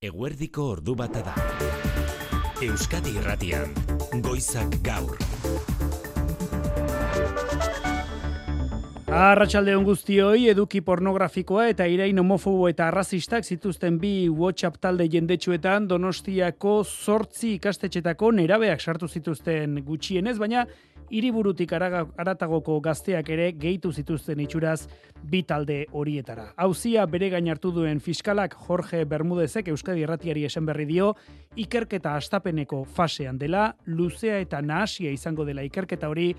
Eguerdiko ordu bata da. Euskadi Irratian, Goizak Gaur. Arratxalde hon guztioi, eduki pornografikoa eta irain homofobo eta arrazistak zituzten bi WhatsApp talde jendetsuetan Donostiako zortzi ikastetxetako nerabeak sartu zituzten gutxienez, baina hiriburutik aratagoko gazteak ere gehitu zituzten itxuraz bi talde horietara. Hauzia bere gain hartu duen fiskalak Jorge Bermudezek Euskadi Erratiari esan berri dio, ikerketa astapeneko fasean dela, luzea eta nahasia izango dela ikerketa hori,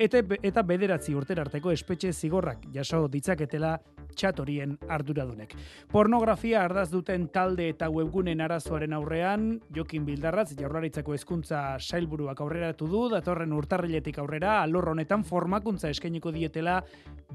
eta, eta bederatzi urterarteko espetxe zigorrak jaso ditzaketela txat horien arduradunek. Pornografia ardaz duten talde eta webgunen arazoaren aurrean, Jokin Bildarratz, jaurlaritzako hezkuntza sailburuak aurreratu du, datorren urtarriletik aurrera, alor honetan formakuntza eskainiko dietela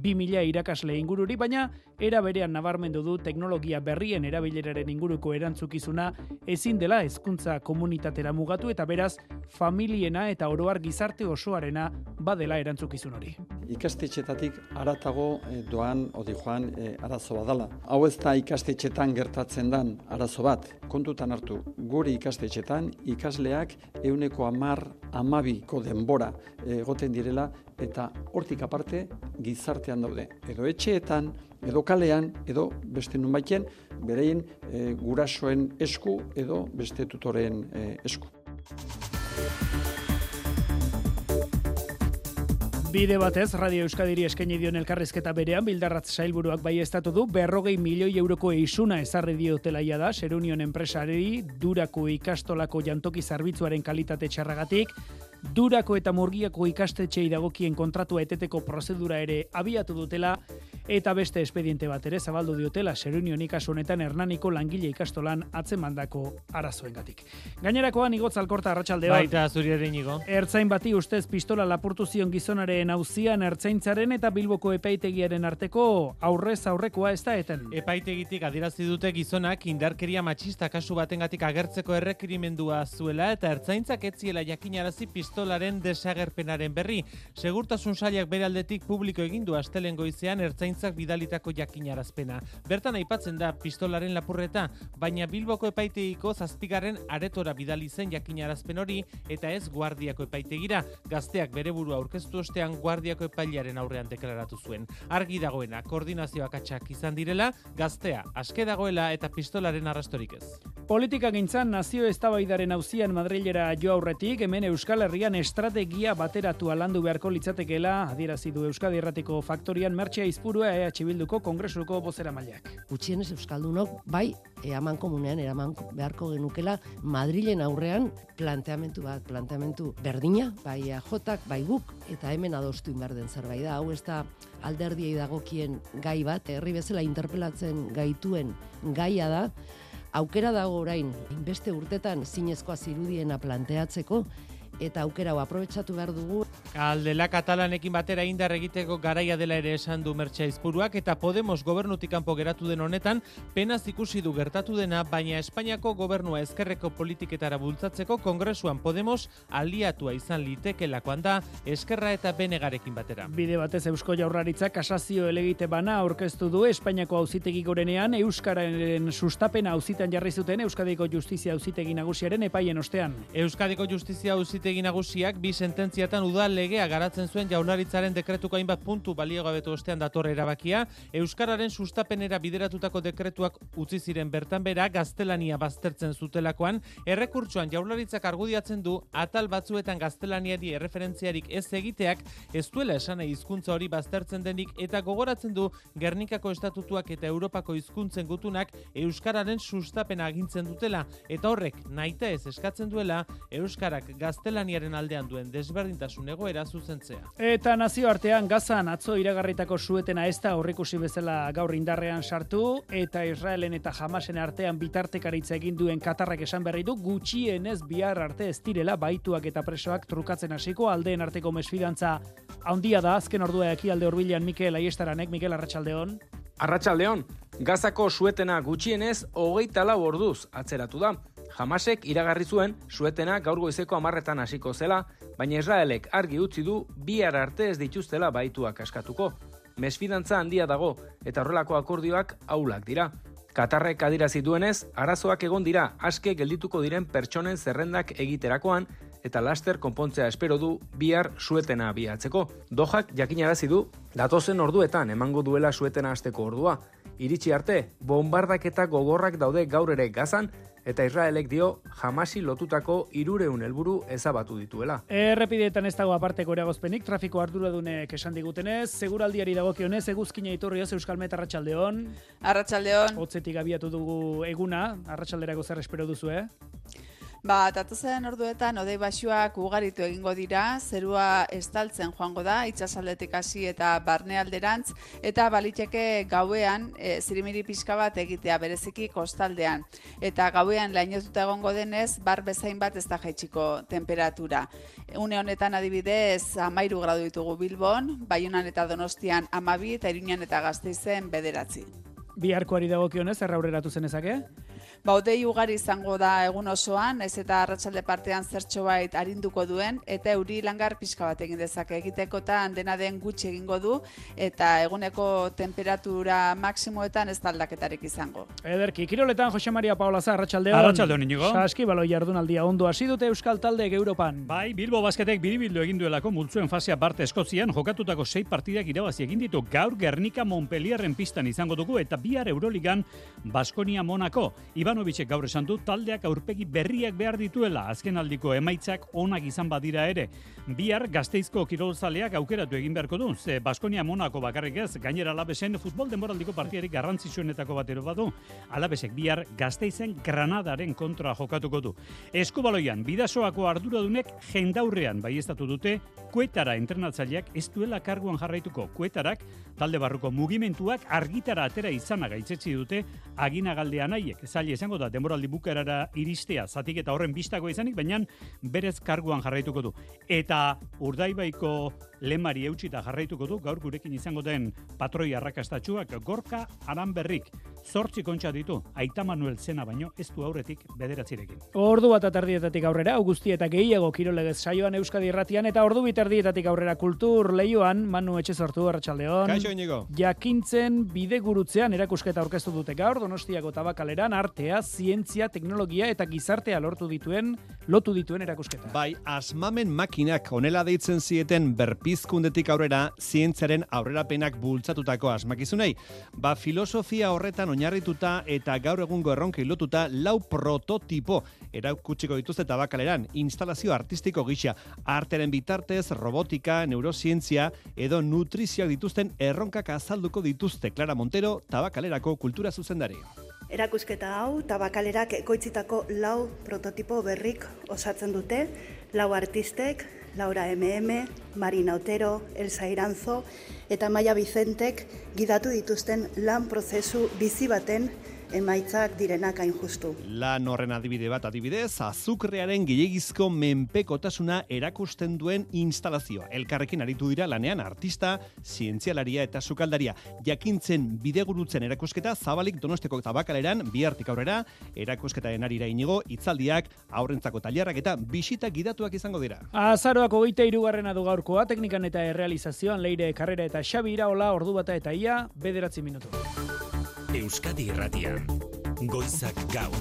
2000 irakasle ingururi, baina era berean nabarmendu du teknologia berrien erabileraren inguruko erantzukizuna ezin dela hezkuntza komunitatera mugatu eta beraz familiena eta oroar gizarte osoarena badela erantzukizun hori. Ikastetxetatik aratago eh, doan odi joan eh, arazo badala. Hau ez da ikastetxetan gertatzen dan arazo bat. Kontutan hartu, gure ikastetxetan ikasleak euneko amar amabiko denbora eh, egoten direla eta hortik aparte gizartean daude. Edo etxeetan, edo kalean, edo beste nun baiten, berein e, gurasoen esku edo beste tutoren e, esku. Bide batez, Radio Euskadiri eskaini dion elkarrizketa berean, bildarratz sailburuak bai estatu du, berrogei milioi euroko eisuna ezarri diotelaia da, Serunion enpresari, durako ikastolako jantoki zerbitzuaren kalitate txarragatik, durako eta murgiako ikastetxei dagokien kontratua eteteko prozedura ere abiatu dutela, eta beste espediente bat ere zabaldu diotela Serunion ikasu honetan Hernaniko langile ikastolan atzemandako arazoengatik. Gainerakoan igotz alkorta arratsaldean. Baita zuriaren igo. Ertzain bati ustez pistola lapurtu zion gizonaren auzian ertzaintzaren eta Bilboko epaitegiaren arteko aurrez aurrekoa ez da eten. Epaitegitik adierazi dute gizonak indarkeria matxista kasu batengatik agertzeko errekirimendua zuela eta ertzaintzak etziela jakinarazi pistolaren desagerpenaren berri. Segurtasun sailak bere aldetik publiko egindu astelen goizean ertzaintzak bidalitako jakinarazpena. Bertan aipatzen da pistolaren lapurreta, baina Bilboko epaitegiko zazpigarren aretora bidali zen jakinarazpen hori eta ez guardiako epaitegira. Gazteak bere burua aurkeztu ostean guardiako epailearen aurrean deklaratu zuen. Argi dagoena, koordinazioak atxak izan direla, gaztea, aske dagoela eta pistolaren arrastorik ez. Politika gintzan nazio eztabaidaren auzian Madrilera jo aurretik, hemen Euskal Herrian estrategia bateratu alandu beharko litzatekeela, adierazi du Euskadi Erratiko Faktorian Mertxea Izpurua EH Bilduko Kongresuko bozera mailak. Gutxienez Euskaldunok bai eaman komunean eraman beharko genukela Madrilen aurrean planteamentu bat, planteamentu berdina, bai jotak, bai guk, eta hemen adostu inbar den zerbait da. Hau ez da alderdiei dagokien gai bat, herri bezala interpelatzen gaituen gaia da, aukera dago orain, beste urtetan zinezkoa zirudiena planteatzeko, eta aukera hau aprobetsatu behar dugu. Aldela katalanekin batera indar egiteko garaia dela ere esan du Mertxa Izpuruak eta Podemos gobernutik kanpo geratu den honetan penaz ikusi du gertatu dena, baina Espainiako gobernua ezkerreko politiketara bultzatzeko kongresuan Podemos aliatua izan litekelakoan da eskerra eta benegarekin batera. Bide batez Eusko Jaurlaritza kasazio elegite bana aurkeztu du Espainiako auzitegi gorenean Euskararen sustapena auzitan jarri zuten Euskadiko Justizia auzitegi nagusiaren epaien ostean. Euskadiko Justizia auzitegi nagusiak bi sententziatan udal legea garatzen zuen jaunaritzaren dekretuko hainbat puntu baliogabetu ostean datorre erabakia, Euskararen sustapenera bideratutako dekretuak utzi ziren bertan bera gaztelania baztertzen zutelakoan, errekurtsoan jaularitzak argudiatzen du atal batzuetan gaztelaniari erreferentziarik ez egiteak ez duela esan hizkuntza hori baztertzen denik eta gogoratzen du Gernikako estatutuak eta Europako hizkuntzen gutunak Euskararen sustapena agintzen dutela. Eta horrek naita ez eskatzen duela Euskarak gaztelaniaren aldean duen desberdintasun egoera zuzentzea. Eta nazioartean gazan atzo iragarritako suetena ez da horrikusi bezala gaur indarrean sartu eta Israelen eta Hamasen artean bitartekaritza egin duen Katarrak esan berri du gutxienez bihar arte ez direla baituak eta presoak trukatzen hasiko aldeen arteko mesfidantza handia da azken ordua ekialde hurbilean Mikel Aiestaranek Mikel Arratsaldeon. Arratsaldeon, Gazako suetena gutxienez hogeita lau orduz atzeratu da. Hamasek iragarri zuen suetena gaur goizeko amarretan hasiko zela, baina Israelek argi utzi du bihar arte ez dituztela baituak askatuko. Mesfidantza handia dago eta horrelako akordioak aulak dira. Katarrek adirazi duenez, arazoak egon dira aske geldituko diren pertsonen zerrendak egiterakoan eta laster konpontzea espero du bihar suetena abiatzeko. Dojak jakinarazi du datozen orduetan emango duela suetena hasteko ordua. Iritsi arte, bombardaketa gogorrak daude gaur ere gazan eta Israelek dio jamasi lotutako irureun helburu ezabatu dituela. Errepideetan ez dago aparteko eragozpenik, trafiko arduradunek esan digutenez, seguraldiari dagokionez, eguzkina iturrioz Euskal Meta Arratxaldeon. Arratxaldeon. Hotzetik abiatu dugu eguna, arratsalderako zer espero duzu, eh? Ba, datozen orduetan odei basuak ugaritu egingo dira, zerua estaltzen joango da, itxasaldetik hasi eta barnealderantz, eta baliteke gauean e, zirimiri pixka bat egitea bereziki kostaldean. Eta gauean lainotuta egongo denez, bar bezain bat ez da jaitsiko temperatura. Une honetan adibidez, amairu gradu ditugu Bilbon, Baiunan eta Donostian amabi eta Iruñan eta Gazteizen bederatzi. Biharkoari dagokionez, erra aurreratu zenezake? Ba, odei ugari izango da egun osoan, ez eta arratsalde partean zertxo bait arinduko duen, eta euri langar pixka bat egin dezake egitekotan dena den gutxi egingo du, eta eguneko temperatura maksimoetan ez aldaketarik izango. Ederki, kiroletan Jose Maria Paola za, arratsaldeon. Arratsaldeon inigo. Saski balo jardunaldia ondo hasi dute Euskal Talde Europan. Bai, Bilbo Basketek biribildu egin duelako multzuen fasea parte Eskozian jokatutako sei partidak irabazi egin ditu gaur Gernika Montpellierren pistan izango dugu eta bihar Euroligan Baskonia Monako. Ivanovicek gaur esan du taldeak aurpegi berriak behar dituela azken aldiko emaitzak onak izan badira ere. Bihar gazteizko kirolzaleak aukeratu egin beharko du, ze Baskonia Monako bakarrik ez, gainera alabesen futbol denboraldiko partiarik garrantzitsuenetako batero badu. Alabesek bihar gazteizen Granadaren kontra jokatuko du. Eskubaloian, bidasoako arduradunek jendaurrean baiestatu dute, kuetara entrenatzaileak ez duela karguan jarraituko. Kuetarak, talde barruko mugimentuak argitara atera izana gaitzetsi dute, aginagaldean nahiek. Zaila izango da, demoraldi bukerara iristea, zatik eta horren bistago izanik, baina berez karguan jarraituko du. Eta urdaibaiko lemari eutxita jarraituko du, gaur gurekin izango den patroi arrakastatxuak, gorka aranberrik, zortzi kontxa ditu, aita Manuel zena baino, ez du aurretik bederatzirekin. Ordu bat atardietatik aurrera, augusti eta gehiago kirolegez saioan Euskadi irratian, eta ordu biterdietatik aurrera kultur lehioan, Manu etxe sortu, arratsaldeon. Kaixo inigo. Jakintzen bide gurutzean erakusketa aurkeztu dute gaur, donostiako tabakaleran, artea, zientzia, teknologia eta gizartea lortu dituen, lotu dituen erakusketa. Bai, asmamen makinak onela deitzen zieten berpizkundetik aurrera zientziaren aurrerapenak bultzatutako asmakizunei. Ba, filosofia horretan oinarrituta eta gaur egungo erronkei lotuta lau prototipo erakutsiko dituzte tabakaleran, instalazio artistiko gisa, arteren bitartez, robotika, neurozientzia edo nutrizioak dituzten erronkak azalduko dituzte Clara Montero, tabakalerako kultura zuzendari. Erakusketa hau, tabakalerak ekoitzitako lau prototipo berrik osatzen dute, lau artistek, Laura MM, Marina Otero, Elsa Iranzo eta Maia Vicentek gidatu dituzten lan prozesu bizi baten emaitzak direnak hain justu. Lan horren adibide bat adibidez, azukrearen gehiagizko menpekotasuna erakusten duen instalazioa. Elkarrekin aritu dira lanean artista, zientzialaria eta sukaldaria. Jakintzen bidegurutzen erakusketa zabalik donosteko tabakaleran bihartik aurrera, erakusketaren arira inigo, itzaldiak, aurrentzako tailerrak eta bisita gidatuak izango dira. Azaroak hogeita irugarrena du gaurkoa, teknikan eta errealizazioan leire karrera eta xabi iraola ordu bata eta ia, bederatzi minutu. Euskadi irratian, goizak gaur.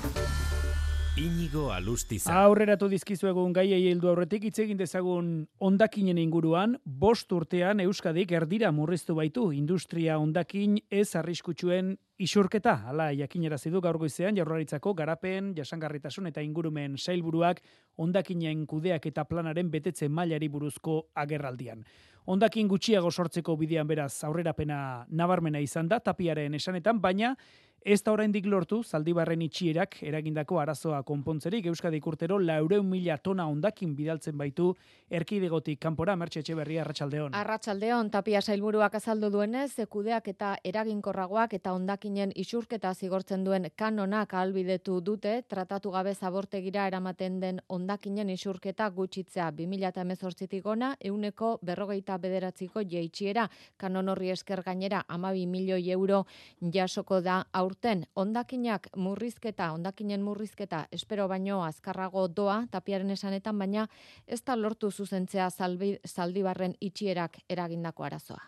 Inigo alustiza. Aurreratu dizkizuegun gaiei heldu aurretik hitz egin dezagun hondakinen inguruan, bost urtean Euskadik erdira murriztu baitu industria hondakin ez arriskutsuen isurketa. Hala, jakinerazi du gaur goizean Jaurlaritzako garapen, jasangarritasun eta ingurumen sailburuak hondakinen kudeak eta planaren betetze mailari buruzko agerraldian. Hondakin gutxiago sortzeko bidean beraz aurrerapena nabarmena izan da tapiaren esanetan, baina Ez da oraindik lortu, zaldibarren itxierak eragindako arazoa konpontzerik. Euskadi urtero laureun mila tona ondakin bidaltzen baitu erkidegotik. Kanpora mertxe etxe berria Arratxaldeon. Arratxaldeon, tapia sailburuak azaldu duenez, kudeak eta eraginkorragoak eta ondakinen isurketa zigortzen duen kanonak ahalbidetu dute, tratatu gabe zabortegira eramaten den ondakinen isurketa gutxitzea. 2018tik gona, euneko berrogeita bederatziko jeitxiera, kanon horri esker gainera amabi milioi euro jasoko da aur aurten ondakinak murrizketa, ondakinen murrizketa espero baino azkarrago doa tapiaren esanetan, baina ez da lortu zuzentzea zaldi, zaldibarren itxierak eragindako arazoa.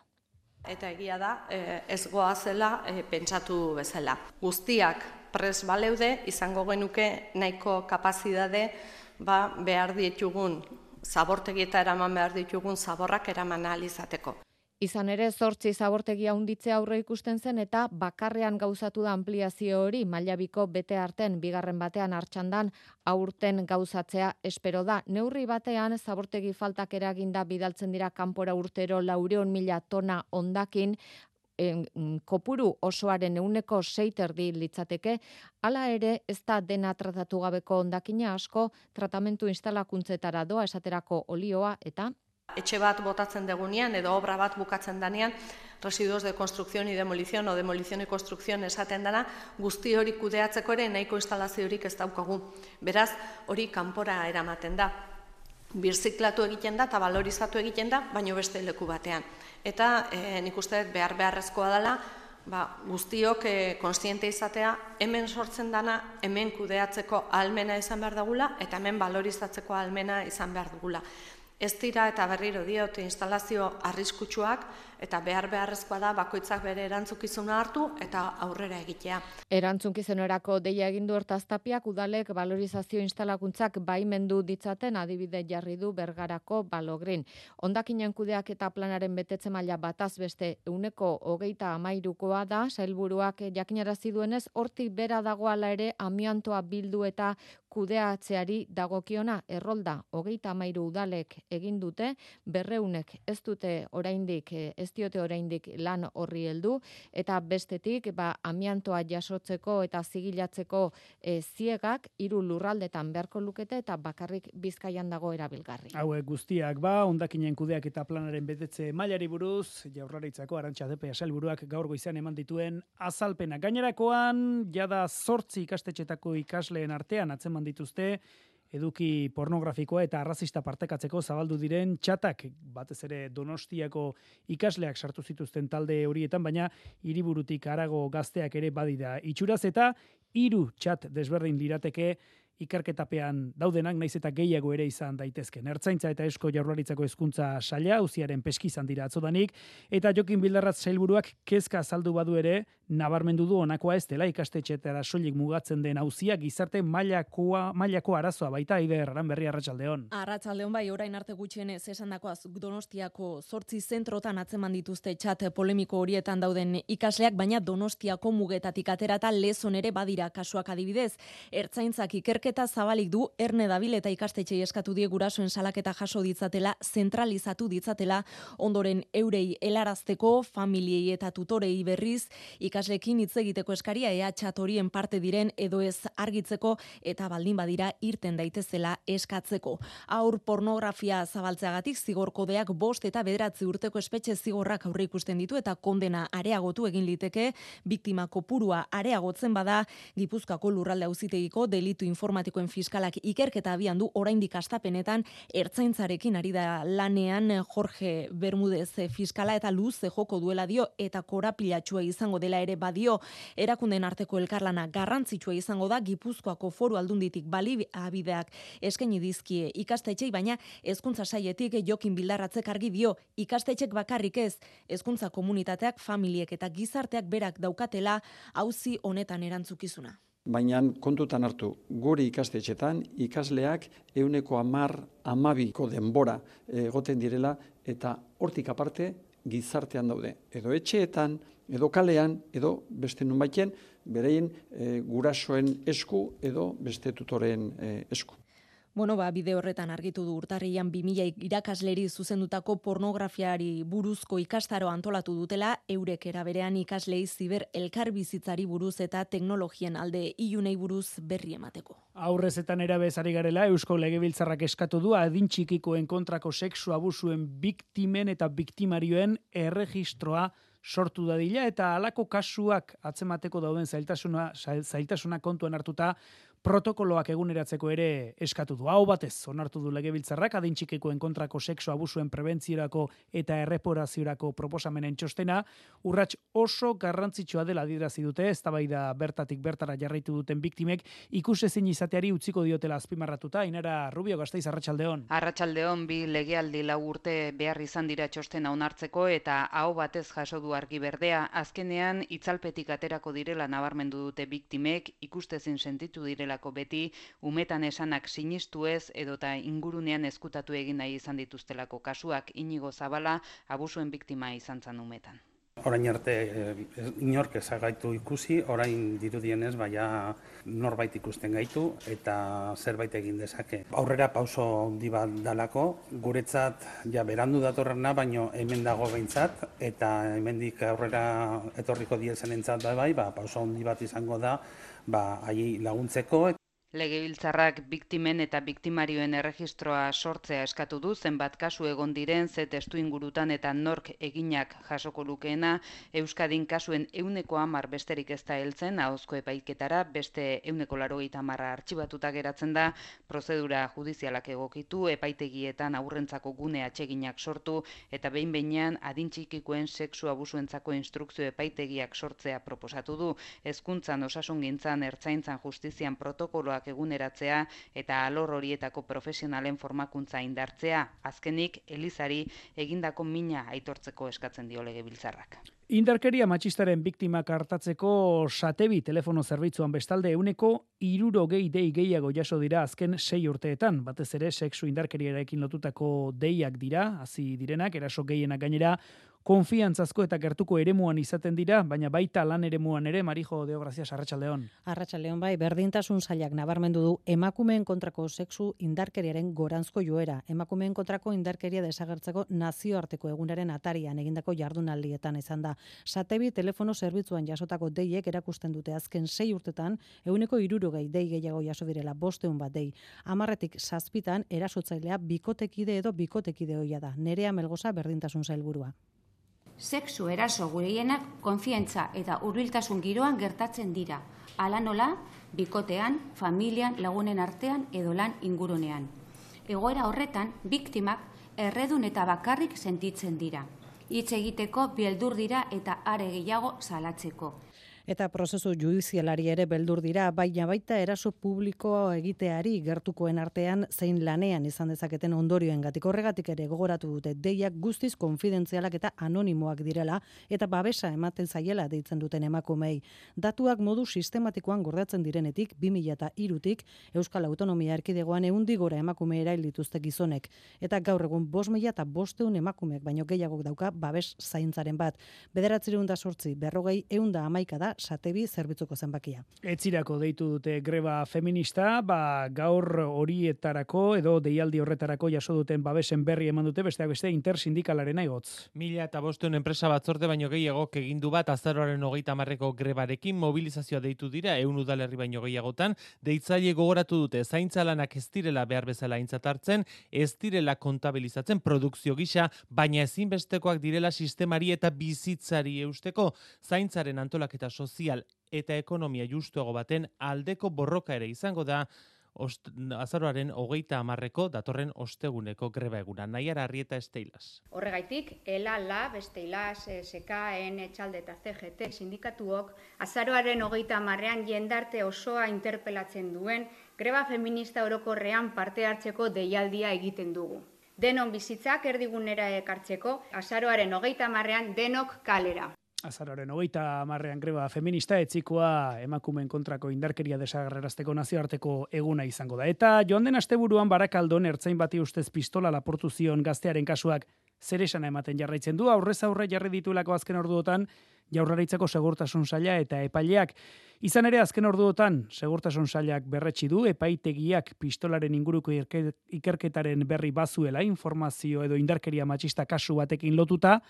Eta egia da, e, ez goazela e, pentsatu bezala. Guztiak pres baleude, izango genuke nahiko kapazidade ba, behar ditugun zabortegieta eraman behar ditugun zaborrak eraman izateko. Izan ere, zortzi zabortegia unditzea aurre ikusten zen eta bakarrean gauzatu da ampliazio hori mailabiko bete arten bigarren batean hartxandan aurten gauzatzea espero da. Neurri batean zabortegi faltak eraginda bidaltzen dira kanpora urtero laureon mila tona ondakin, en, kopuru osoaren euneko seiterdi litzateke, hala ere ez da dena tratatu gabeko ondakina asko tratamentu instalakuntzetara doa esaterako olioa eta etxe bat botatzen degunean edo obra bat bukatzen danean, residuos de construcción y demolición o demolición y construcción esaten dana, guzti hori kudeatzeko ere nahiko instalaziorik ez daukagu. Beraz, hori kanpora eramaten da. Birziklatu egiten da eta valorizatu egiten da, baino beste leku batean. Eta e, nik uste behar beharrezkoa dela, ba, guztiok e, konstiente izatea, hemen sortzen dana, hemen kudeatzeko almena izan behar dugula, eta hemen valorizatzeko almena izan behar dugula. Ez dira eta berriro diote instalazio arriskutsuak eta behar beharrezkoa da bakoitzak bere erantzukizuna hartu eta aurrera egitea. Erantzukizunerako deia egin du hortaztapiak udalek valorizazio instalakuntzak baimendu ditzaten adibide jarri du bergarako balogrin. Ondakinen kudeak eta planaren betetze maila bataz beste euneko hogeita amairukoa da, sailburuak jakinarazi duenez, hortik bera dagoala ere amiantoa bildu eta kudeatzeari dagokiona errolda hogeita amairu udalek egin dute, berreunek ez dute oraindik ez diote oraindik lan horri heldu eta bestetik ba amiantoa jasotzeko eta zigilatzeko e, ziegak hiru lurraldetan beharko lukete eta bakarrik Bizkaian dago erabilgarri. Hauek guztiak ba hondakinen kudeak eta planaren betetze mailari buruz Jaurlaritzako Arantxa Depe sailburuak gaur goizean eman dituen azalpena gainerakoan jada 8 ikastetxetako ikasleen artean atzeman dituzte eduki pornografikoa eta arrazista partekatzeko zabaldu diren txatak batez ere Donostiako ikasleak sartu zituzten talde horietan baina hiriburutik harago gazteak ere badira itxuraz eta hiru txat desberdin lirateke ikerketapean daudenak naiz eta gehiago ere izan daitezke. Ertzaintza eta esko jaurlaritzako hezkuntza saila uziaren peskizan dira atzodanik eta Jokin Bildarratz sailburuak kezka azaldu badu ere nabarmendu du honakoa ez dela ikastetxetara soilik mugatzen den auzia gizarte mailakoa mailako arazoa baita Ider berri Arratsaldeon. Arratsaldeon bai orain arte gutxienez esandakoa Donostiako 8 zentrotan atzeman dituzte chat polemiko horietan dauden ikasleak baina Donostiako mugetatik aterata lezon ere badira kasuak adibidez. Ertzaintzak ikerk ikerketa zabalik du erne dabil eta ikastetxei eskatu die gurasoen salaketa jaso ditzatela, zentralizatu ditzatela, ondoren eurei helarazteko, familiei eta tutorei berriz, ikaslekin hitz egiteko eskaria ea txatorien parte diren edo ez argitzeko eta baldin badira irten daitezela eskatzeko. Aur pornografia zabaltzeagatik zigor kodeak bost eta bederatzi urteko espetxe zigorrak aurre ikusten ditu eta kondena areagotu egin liteke, biktima kopurua areagotzen bada, Gipuzkoako lurralde auzitegiko delitu informa informatikoen fiskalak ikerketa abian du oraindik astapenetan ertzaintzarekin ari da lanean Jorge Bermudez fiskala eta luze joko duela dio eta korapilatxua izango dela ere badio. Erakunden arteko elkarlana garrantzitsua izango da Gipuzkoako foru aldunditik bali abideak eskaini dizkie ikastetxei baina hezkuntza saietik jokin bildarratzek argi dio. Ikastetxek bakarrik ez hezkuntza komunitateak familiek eta gizarteak berak daukatela auzi honetan erantzukizuna. Baina kontutan hartu guri ikastetxetan ikasleak euneko amar amabiko denbora egoten direla eta hortik aparte gizartean daude. Edo etxeetan, edo kalean, edo beste nun baiten, berein e, gurasoen esku edo beste tutoren e, esku. Bueno, ba, bide horretan argitu du urtarrian 2000 irakasleri zuzendutako pornografiari buruzko ikastaro antolatu dutela, eurek eraberean ikaslei ziber elkar bizitzari buruz eta teknologien alde ilunei buruz berri emateko. Aurrezetan erabezari garela, Eusko Legebiltzarrak eskatu du adin txikikoen kontrako sexu abusuen biktimen eta biktimarioen erregistroa sortu dadila eta halako kasuak atzemateko dauden zailtasuna, zailtasuna kontuan hartuta protokoloak eguneratzeko ere eskatu du. Hau batez, onartu du legebiltzarrak adintxikekoen kontrako sexu abusuen prebentziorako eta erreporaziorako proposamenen txostena, urrats oso garrantzitsua dela dirazi dute, ez da bertatik bertara jarraitu duten biktimek, ikusezin izateari utziko diotela azpimarratuta, inara Rubio Gasteiz Arratsaldeon. Arratsaldeon bi legealdi lau urte behar izan dira txostena onartzeko eta hau batez jaso du argi berdea, azkenean itzalpetik aterako direla nabarmendu dute biktimek, ikustezin sentitu direla direlako beti, umetan esanak sinistu ez edota ingurunean ezkutatu egin nahi izan dituztelako kasuak inigo zabala abusuen biktima izan zan umetan. Orain arte eh, inork ezagaitu ikusi, orain dirudienez baina norbait ikusten gaitu eta zerbait egin dezake. Aurrera pauso handi bat dalako, guretzat ja berandu datorrena, baino hemen dago behintzat eta hemendik aurrera etorriko diezen entzat bai, ba, pauso handi bat izango da, ba, ahi laguntzeko. Legebiltzarrak biktimen eta biktimarioen erregistroa sortzea eskatu du zenbat kasu egon diren ze testu ingurutan eta nork eginak jasoko lukeena. Euskadin kasuen euneko amar besterik ez da heltzen ahozko epaiketara beste euneko laro marra artxibatuta geratzen da. Prozedura judizialak egokitu epaitegietan aurrentzako gune atseginak sortu eta behin behinean adintxikikoen sexu abusuentzako instrukzio epaitegiak sortzea proposatu du. Hezkuntzan osasungintzan ertzaintzan justizian protokoloak eguneratzea eta alor horietako profesionalen formakuntza indartzea, azkenik Elizari egindako mina aitortzeko eskatzen dio legebiltzarrak. Indarkeria matxistaren biktimak hartatzeko satebi telefono zerbitzuan bestalde euneko iruro gehi dei gehiago jaso dira azken sei urteetan. Batez ere, seksu indarkeriarekin lotutako deiak dira, hasi direnak, eraso gehienak gainera, konfiantzazko eta gertuko eremuan izaten dira, baina baita lan eremuan ere, Marijo Deo Gracias, Arratxaldeon. Arratxaldeon bai, berdintasun zailak nabarmendu du emakumeen kontrako sexu indarkeriaren goranzko joera. Emakumeen kontrako indarkeria desagertzeko nazioarteko egunaren atarian egindako jardunaldietan izan da. Satebi telefono zerbitzuan jasotako deiek erakusten dute azken sei urtetan, eguneko irurogei dei gehiago jaso direla bosteun bat dei. Amarretik zazpitan erasotzailea bikotekide edo bikotekide hoia da. Nerea melgoza berdintasun zailburua sexu eraso gureienak konfientza eta hurbiltasun giroan gertatzen dira. Hala nola, bikotean, familian, lagunen artean edo lan ingurunean. Egoera horretan, biktimak erredun eta bakarrik sentitzen dira. Hitz egiteko bieldur dira eta are gehiago salatzeko eta prozesu judizialari ere beldur dira, baina baita eraso publiko egiteari gertukoen artean zein lanean izan dezaketen ondorioen gatik horregatik ere gogoratu dute deiak guztiz konfidentzialak eta anonimoak direla eta babesa ematen zaiela deitzen duten emakumei. Datuak modu sistematikoan gordatzen direnetik 2000 eta irutik Euskal Autonomia Erkidegoan eundi gora emakume erail dituzte gizonek. Eta gaur egun bos mila eta bosteun emakumeek baino gehiagok dauka babes zaintzaren bat. Bederatzireunda sortzi, berrogei eunda amaika da satebi zerbitzuko zenbakia. Etzirako deitu dute greba feminista, ba, gaur horietarako edo deialdi horretarako jaso duten babesen berri eman dute besteak beste intersindikalaren aigotz. Mila eta bosteun enpresa batzorde baino gehiago egindu bat azaroaren hogeita marreko grebarekin mobilizazioa deitu dira eun udalerri baino gehiagotan, deitzaile gogoratu dute zaintza lanak ez direla behar bezala intzatartzen, ez direla kontabilizatzen produkzio gisa, baina ezinbestekoak direla sistemari eta bizitzari eusteko zaintzaren antolaketa sozial eta ekonomia justuago baten aldeko borroka ere izango da ost, azaroaren hogeita amarreko datorren osteguneko greba eguna. Naiara arrieta esteilas. Horregaitik, ELA, LAB, Esteilas, SK, N, Txalde eta CGT sindikatuok azaroaren hogeita amarrean jendarte osoa interpelatzen duen greba feminista orokorrean parte hartzeko deialdia egiten dugu. Denon bizitzak erdigunera ekartzeko, azaroaren hogeita amarrean denok kalera azararen hogeita marrean greba feminista etzikoa emakumen kontrako indarkeria desagarrerazteko nazioarteko eguna izango da. Eta joan den asteburuan barakaldon ertzain bati ustez pistola laportu zion gaztearen kasuak zer ematen jarraitzen du, aurrez aurre jarri dituelako azken orduotan, jaurraritzako segurtasun saila eta epaileak. Izan ere azken orduotan, segurtasun sailak berretsi du, epaitegiak pistolaren inguruko ikerketaren berri bazuela informazio edo indarkeria matxista kasu batekin lotuta,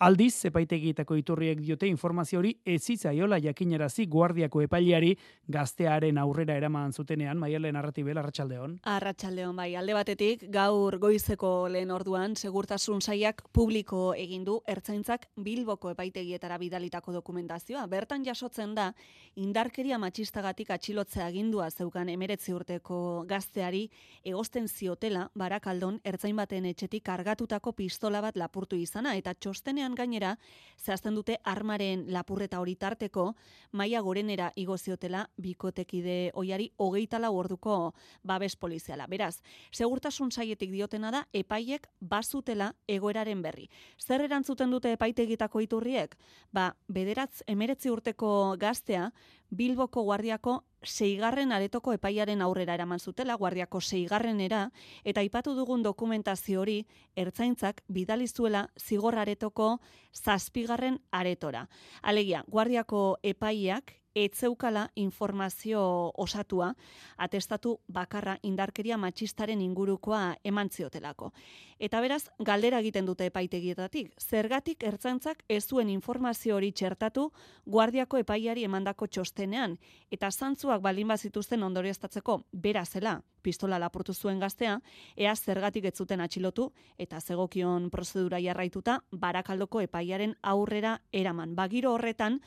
Aldiz, epaitegietako iturriek diote informazio hori ezitzaiola jakinarazi guardiako epaileari gaztearen aurrera eraman zutenean, maialen arratibel, arratsaldeon. Arratsaldeon bai, alde batetik, gaur goizeko lehen orduan, segurtasun saiak publiko egin du ertzaintzak Bilboko epaitegietara bidalitako dokumentazioa. Bertan jasotzen da, indarkeria matxistagatik atxilotzea agindua zeukan emeretzi urteko gazteari, egosten ziotela, barakaldon, ertzain baten etxetik kargatutako pistola bat lapurtu izana, eta txostenean gainera, zehazten dute armaren lapurreta hori tarteko, maia gorenera igoziotela bikotekide oiari hogeita lau orduko babes poliziala. Beraz, segurtasun saietik diotena da, epaiek bazutela egoeraren berri. Zer erantzuten dute epaitegitako iturriek? Ba, bederatz emeretzi urteko gaztea, Bilboko guardiako seigarren aretoko epaiaren aurrera eraman zutela, guardiako seigarrenera, eta aipatu dugun dokumentazio hori, ertzaintzak bidalizuela zigor aretoko zazpigarren aretora. Alegia, guardiako epaiak etzeukala informazio osatua, atestatu bakarra indarkeria matxistaren ingurukoa eman ziotelako. Eta beraz, galdera egiten dute epaitegietatik, zergatik ertzantzak ez zuen informazio hori txertatu guardiako epaiari emandako txostenean, eta zantzuak baldin bazituzten ondorioztatzeko bera zela, pistola lapurtu zuen gaztea, ea zergatik ez zuten atxilotu, eta zegokion prozedura jarraituta, barakaldoko epaiaren aurrera eraman. Bagiro horretan,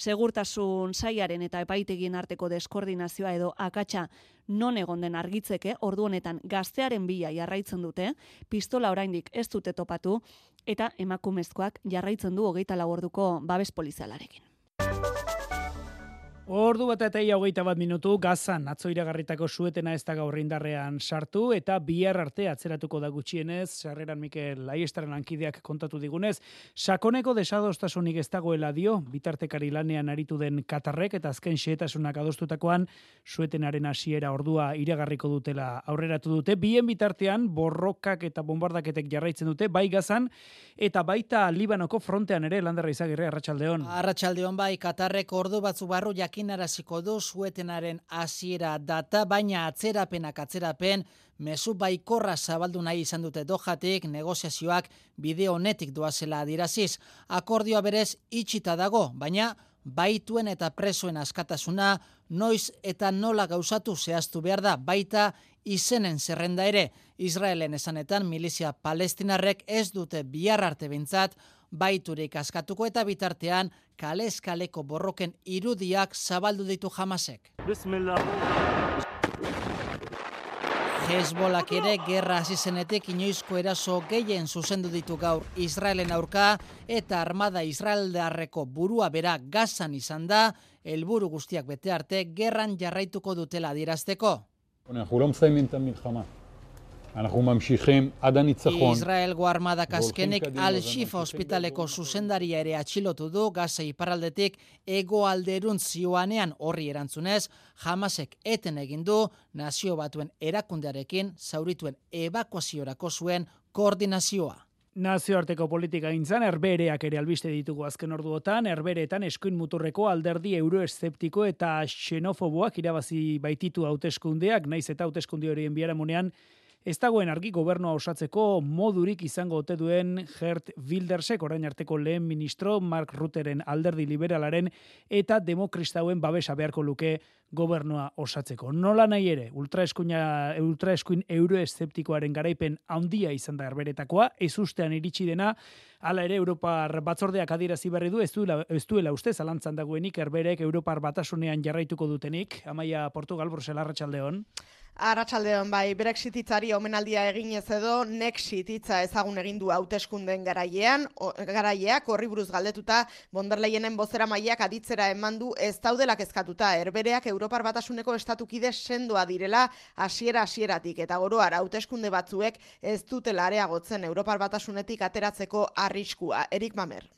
segurtasun saiaren eta epaitegien arteko deskoordinazioa edo akatsa non egon den argitzeke, ordu honetan gaztearen bila jarraitzen dute, pistola oraindik ez dute topatu, eta emakumezkoak jarraitzen du hogeita orduko babes polizialarekin. Ordu bat eta ia hogeita bat minutu, gazan, atzo iragarritako suetena ez da gaur indarrean sartu, eta bihar arte atzeratuko da gutxienez, sarreran Mikel Aiestaren lankideak kontatu digunez, sakoneko desadostasunik ez dagoela dio, bitartekari lanean aritu den katarrek, eta azken xeetasunak adostutakoan, suetenaren hasiera ordua iragarriko dutela aurreratu dute, bien bitartean, borrokak eta bombardaketek jarraitzen dute, bai gazan, eta baita Libanoko frontean ere, landerra izagirre, arratsaldeon. Arratxaldeon bai, katarrek ordu batzu barru jakin jakinaraziko du suetenaren hasiera data, baina atzerapenak atzerapen, mezu baikorra zabaldu nahi izan dute dojatik, negoziazioak bideo honetik doazela adiraziz. Akordioa berez itxita dago, baina baituen eta presoen askatasuna, noiz eta nola gauzatu zehaztu behar da, baita izenen zerrenda ere. Israelen esanetan milizia palestinarrek ez dute bihar arte bintzat, baiturik askatuko eta bitartean kalez kaleko borroken irudiak zabaldu ditu jamasek. Hezbolak ere gerra hasi zenetik inoizko eraso gehien zuzendu ditu gaur. Israelen aurka eta armada Israeldarreko burua bera gazan izan da, helburu guztiak bete arte gerran jarraituko dutela dirazteko. Israelgo armadak azkenik Al-Shifa ospitaleko zuzendaria ere atxilotu du Gaza iparraldetik ego alderun zioanean horri erantzunez, jamasek eten egin du nazio batuen erakundearekin zaurituen evakuaziorako zuen koordinazioa. Nazioarteko politika intzan, erbereak ere albiste ditugu azken orduotan, erbereetan eskuin muturreko alderdi euroeszeptiko eta xenofoboak irabazi baititu hauteskundeak, naiz eta hauteskunde horien biaramunean, Ez dagoen argi gobernua osatzeko modurik izango ote duen Gert Wildersek orain arteko lehen ministro Mark Rutteren alderdi liberalaren eta demokristauen babesa beharko luke gobernua osatzeko. Nola nahi ere, ultraeskuina, ultraeskuin euroeszeptikoaren garaipen handia izan da erberetakoa, ez ustean iritsi dena, hala ere Europar batzordeak adirazi berri du, ez duela, ez duela uste zalantzan dagoenik erberek Europar batasunean jarraituko dutenik, amaia Portugal, Brusela, Arratxaldeon. Arratsaldeon bai Brexit hitzari omenaldia eginez edo Nexit hitza ezagun egin du hauteskunden garaiean garaileak horri buruz galdetuta Bonderleienen bozera mailak aditzera emandu ez daudela kezkatuta erbereak Europar Batasuneko estatukide sendoa direla hasiera hasieratik. Eta oroar hauteskunde batzuek ez dutela areagotzen Europar Batasunetik ateratzeko arriskua. Erik Mamer.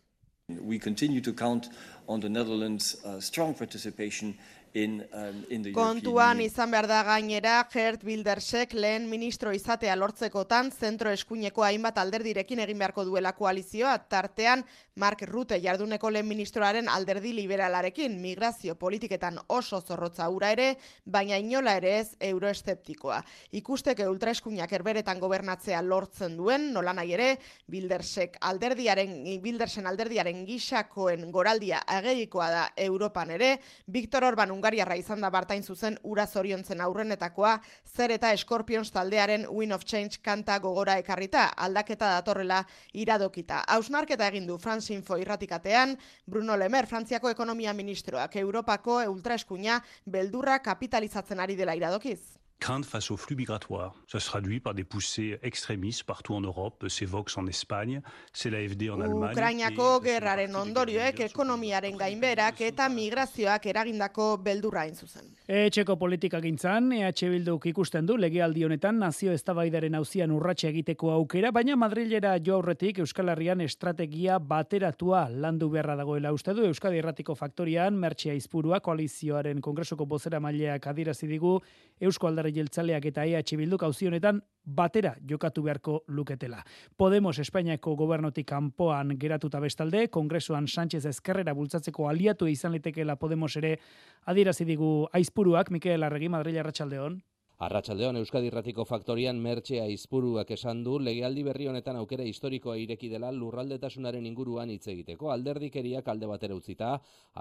We continue to count on the Netherlands uh, strong participation in, um, in the Kontuan izan behar da gainera, Gert Bildersek lehen ministro izatea lortzekotan, zentro eskuineko hainbat alderdirekin egin beharko duela koalizioa, tartean Mark Rutte jarduneko lehen ministroaren alderdi liberalarekin, migrazio politiketan oso zorrotza ura ere, baina inola ere ez euroesteptikoa. Ikusteke ultraeskuinak erberetan gobernatzea lortzen duen, nola nahi ere, Bildersek alderdiaren, Bildersen alderdiaren gisakoen goraldia agerikoa da Europan ere, Viktor Orban Ungariarra izan da bartain zuzen ura zoriontzen aurrenetakoa, zer eta Scorpions taldearen Win of Change kanta gogora ekarrita, aldaketa datorrela iradokita. Hausnarketa egin du France Info irratikatean, Bruno Lemer, Frantziako ekonomia ministroak, Europako ultraeskuina beldurra kapitalizatzen ari dela iradokiz. Crainte face aux flux migratoires. Ça se traduit par des poussées extrémistes partout en Europe. C'est Vox en Espagne, c'est l'AFD en Allemagne. Ukrainako gerraren ondorioek ekonomiaren gainberak eta migrazioak eragindako beldurra hain zuzen. Etxeko politika gintzan, EH Bilduk ikusten du legealdi honetan nazio eztabaidaren auzian urratxe egiteko aukera, baina Madrilera jo aurretik Euskal Herrian estrategia bateratua landu beharra dagoela uste du Euskadi Erratiko Faktorian, Mertxea Izpurua, koalizioaren kongresuko bozera maileak adirazi digu Eusko Aldare jeltzaleak eta EH Bilduk auzi honetan batera jokatu beharko luketela. Podemos Espainiako gobernotik kanpoan geratuta bestalde, kongresuan Sánchez Ezkerrera bultzatzeko aliatu izan litekeela Podemos ere adirazi digu aizpuruak, Mikel Arregi, Madrid Arratxaldeon. Arratsaldeon Euskadi Irratiko Faktorian mertxea izpuruak esan du legealdi berri honetan aukera historikoa ireki dela lurraldetasunaren inguruan hitz egiteko alderdikeriak alde batera utzita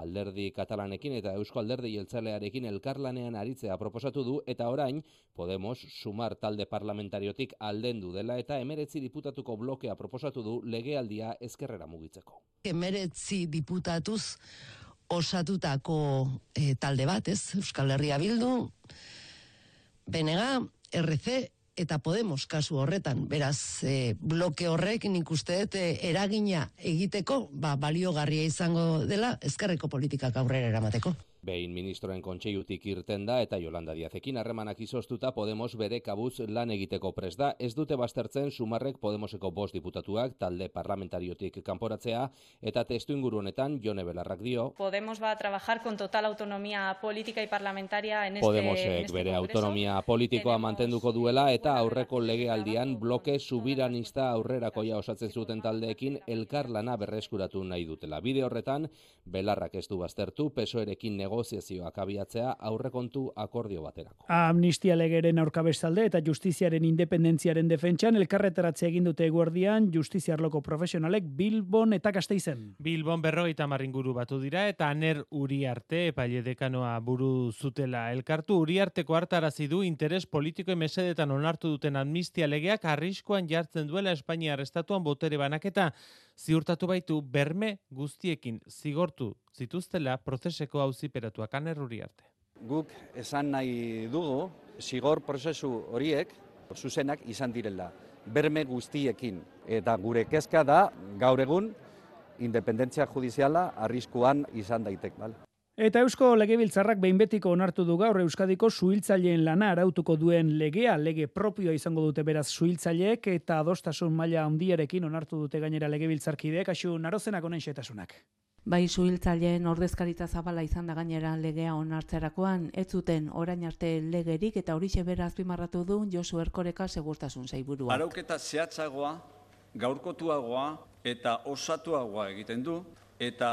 alderdi katalanekin eta Eusko Alderdi Jeltzalearekin elkarlanean aritzea proposatu du eta orain Podemos sumar talde parlamentariotik aldendu dela eta emeretzi diputatuko blokea proposatu du legealdia ezkerrera mugitzeko. Emeretzi diputatuz osatutako eh, talde bat, ez? Euskal Herria Bildu, BNG, RC eta Podemos kasu horretan. Beraz, e, bloke horrek nik uste e, eragina egiteko, ba, baliogarria izango dela, ezkerreko politikak aurrera eramateko. Behin ministroen kontseilutik irten da eta Yolanda Diazekin harremanak izoztuta Podemos bere kabuz lan egiteko pres da. Ez dute baztertzen sumarrek Podemoseko bost diputatuak talde parlamentariotik kanporatzea eta testu inguru honetan Jone Belarrak dio. Podemos va a trabajar con total autonomía política y parlamentaria en este Podemosek en este bere congreso. autonomia politikoa mantenduko duela eta aurreko legealdian bloke subiranista aurrerakoia osatzen zuten taldeekin elkarlana berreskuratu nahi dutela. Bide horretan, Belarrak ez du baztertu, pesoerekin negoziazioak abiatzea aurrekontu akordio baterako. Amnistia legeren aurka bestalde eta justiziaren independentziaren defentsan elkarretaratze egin dute eguerdian justiziarloko profesionalek Bilbon eta Gasteizen. Bilbon berrogeita inguru batu dira eta aner uriarte epaile dekanoa buru zutela elkartu uriarteko hartarazi du interes politiko mesedetan onartu duten amnistia legeak arriskoan jartzen duela Espainiar estatuan botere banaketa ziurtatu baitu berme guztiekin zigortu zituztela prozeseko auziperatuak aner uriarte. Guk esan nahi dugu, zigor prozesu horiek zuzenak izan direla, berme guztiekin. Eta gure kezka da, gaur egun, independentzia judiziala arriskuan izan daitek. Bale? Eta Eusko Legebiltzarrak behin betiko onartu du gaur Euskadiko suhiltzaileen lana arautuko duen legea, lege propioa izango dute beraz suhiltzaileek eta adostasun maila handiarekin onartu dute gainera Legebiltzarkideek, asu narozenak onen xetasunak. Bai suhiltzaileen ordezkaritza zabala izan da gainera legea onartzerakoan, ez zuten orain arte legerik eta horixe bera azpimarratu du Josu Erkoreka segurtasun sailburua. Arauketa zehatzagoa, gaurkotuagoa eta osatuagoa egiten du eta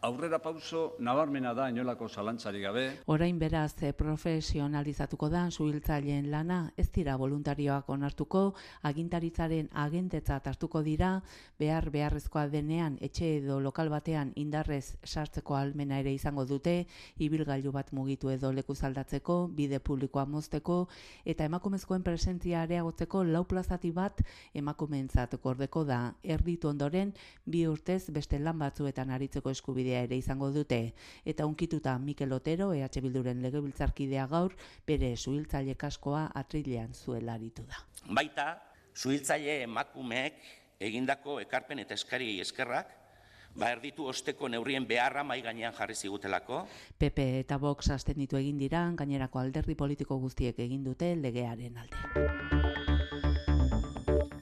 aurrera pauso nabarmena da inolako zalantzari gabe. Orain beraz eh, profesionalizatuko da suhiltzaileen lana, ez dira voluntarioak onartuko, agintaritzaren agentetzat hartuko dira, behar beharrezkoa denean etxe edo lokal batean indarrez sartzeko almena ere izango dute, ibilgailu bat mugitu edo leku zaldatzeko, bide publikoa mozteko, eta emakumezkoen presentzia areagotzeko lau plazati bat emakumeentzat gordeko da. Erditu ondoren, bi urtez beste lan batzuetan aritzeko eskubidea ere izango dute. Eta unkituta Mikel Otero, EH Bilduren legebiltzarkidea gaur, bere suhiltzaile kaskoa atrilean zuela aritu da. Baita, suhiltzaile emakumeek egindako ekarpen eta eskari eskerrak, ba erditu osteko neurrien beharra mai gainean jarri zigutelako. PP eta Vox ditu egin dira, gainerako alderdi politiko guztiek egin dute legearen alde.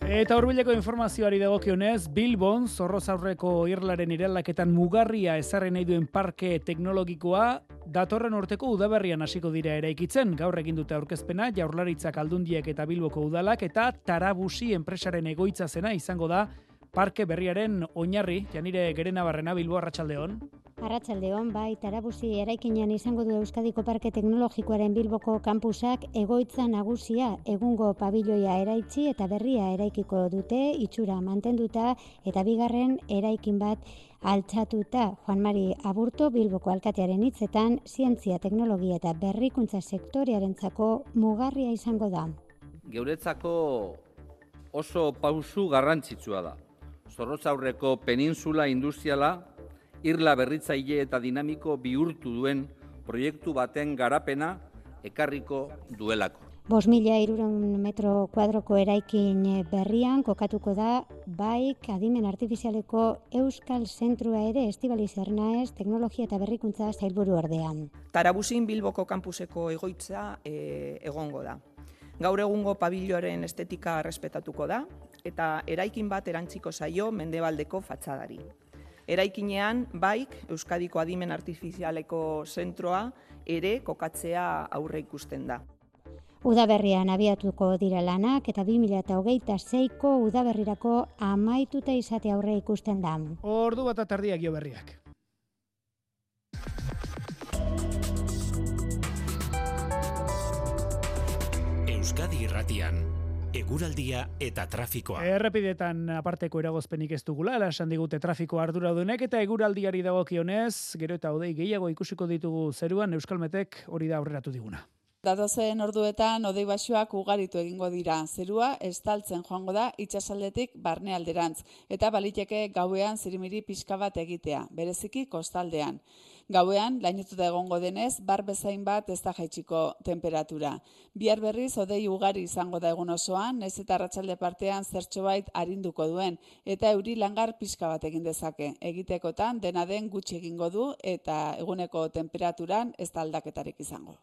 Eta hurbileko informazioari dagokionez, Bilbon, zorroz aurreko irlaren iralaketan mugarria ezarri nahi duen parke teknologikoa datorren urteko udaberrian hasiko dira eraikitzen. Gaur egin dute aurkezpena Jaurlaritzak Aldundiek eta Bilboko udalak eta Tarabusi enpresaren egoitza zena izango da parke berriaren oinarri. Janire Gerenabarrena Bilbo Arratsaldeon. Arratsaldeon bai Tarabusi eraikinean izango du Euskadiko Parke Teknologikoaren Bilboko kanpusak egoitza nagusia egungo pabiloia eraitzi eta berria eraikiko dute itxura mantenduta eta bigarren eraikin bat altxatuta Juan Mari Aburto Bilboko alkatearen hitzetan zientzia, teknologia eta berrikuntza sektorearentzako mugarria izango da. Geuretzako oso pausu garrantzitsua da. Zorrotza aurreko peninsula industriala irla berritzaile eta dinamiko bihurtu duen proiektu baten garapena ekarriko duelako. Bos mila iruron metro kuadroko eraikin berrian kokatuko da baik adimen artifizialeko Euskal Zentrua ere estibali zernaez teknologia eta berrikuntza zailburu ordean. Tarabusin Bilboko kampuseko egoitza e, egongo da. Gaur egungo pabilloaren estetika respetatuko da eta eraikin bat erantziko zaio mendebaldeko fatxadari. Eraikinean, baik, Euskadiko Adimen Artifizialeko zentroa ere kokatzea aurre ikusten da. Udaberrian abiatuko dira lanak eta 2008 zeiko udaberrirako amaituta izate aurre ikusten da. Ordu bat atardiak jo berriak. Euskadi irratian eguraldia eta trafikoa. Errepidetan aparteko eragozpenik ez dugula, esan digute trafiko arduradunek eta eguraldiari dagokionez, gero eta odei gehiago ikusiko ditugu zeruan Euskalmetek hori da aurreratu diguna. Datozen orduetan odei basoak ugaritu egingo dira. Zerua estaltzen joango da itsasaldetik barnealderantz eta baliteke gauean zirimiri pixka bat egitea, bereziki kostaldean. Gauean, lainetuta egongo denez, bar bezain bat ez da jaitsiko temperatura. Bihar berriz, odei ugari izango da egun osoan, ez eta ratxalde partean zertxo bait arinduko duen, eta euri langar pixka bat egin dezake. Egitekotan, dena den gutxi egingo du, eta eguneko temperaturan ez da aldaketarik izango.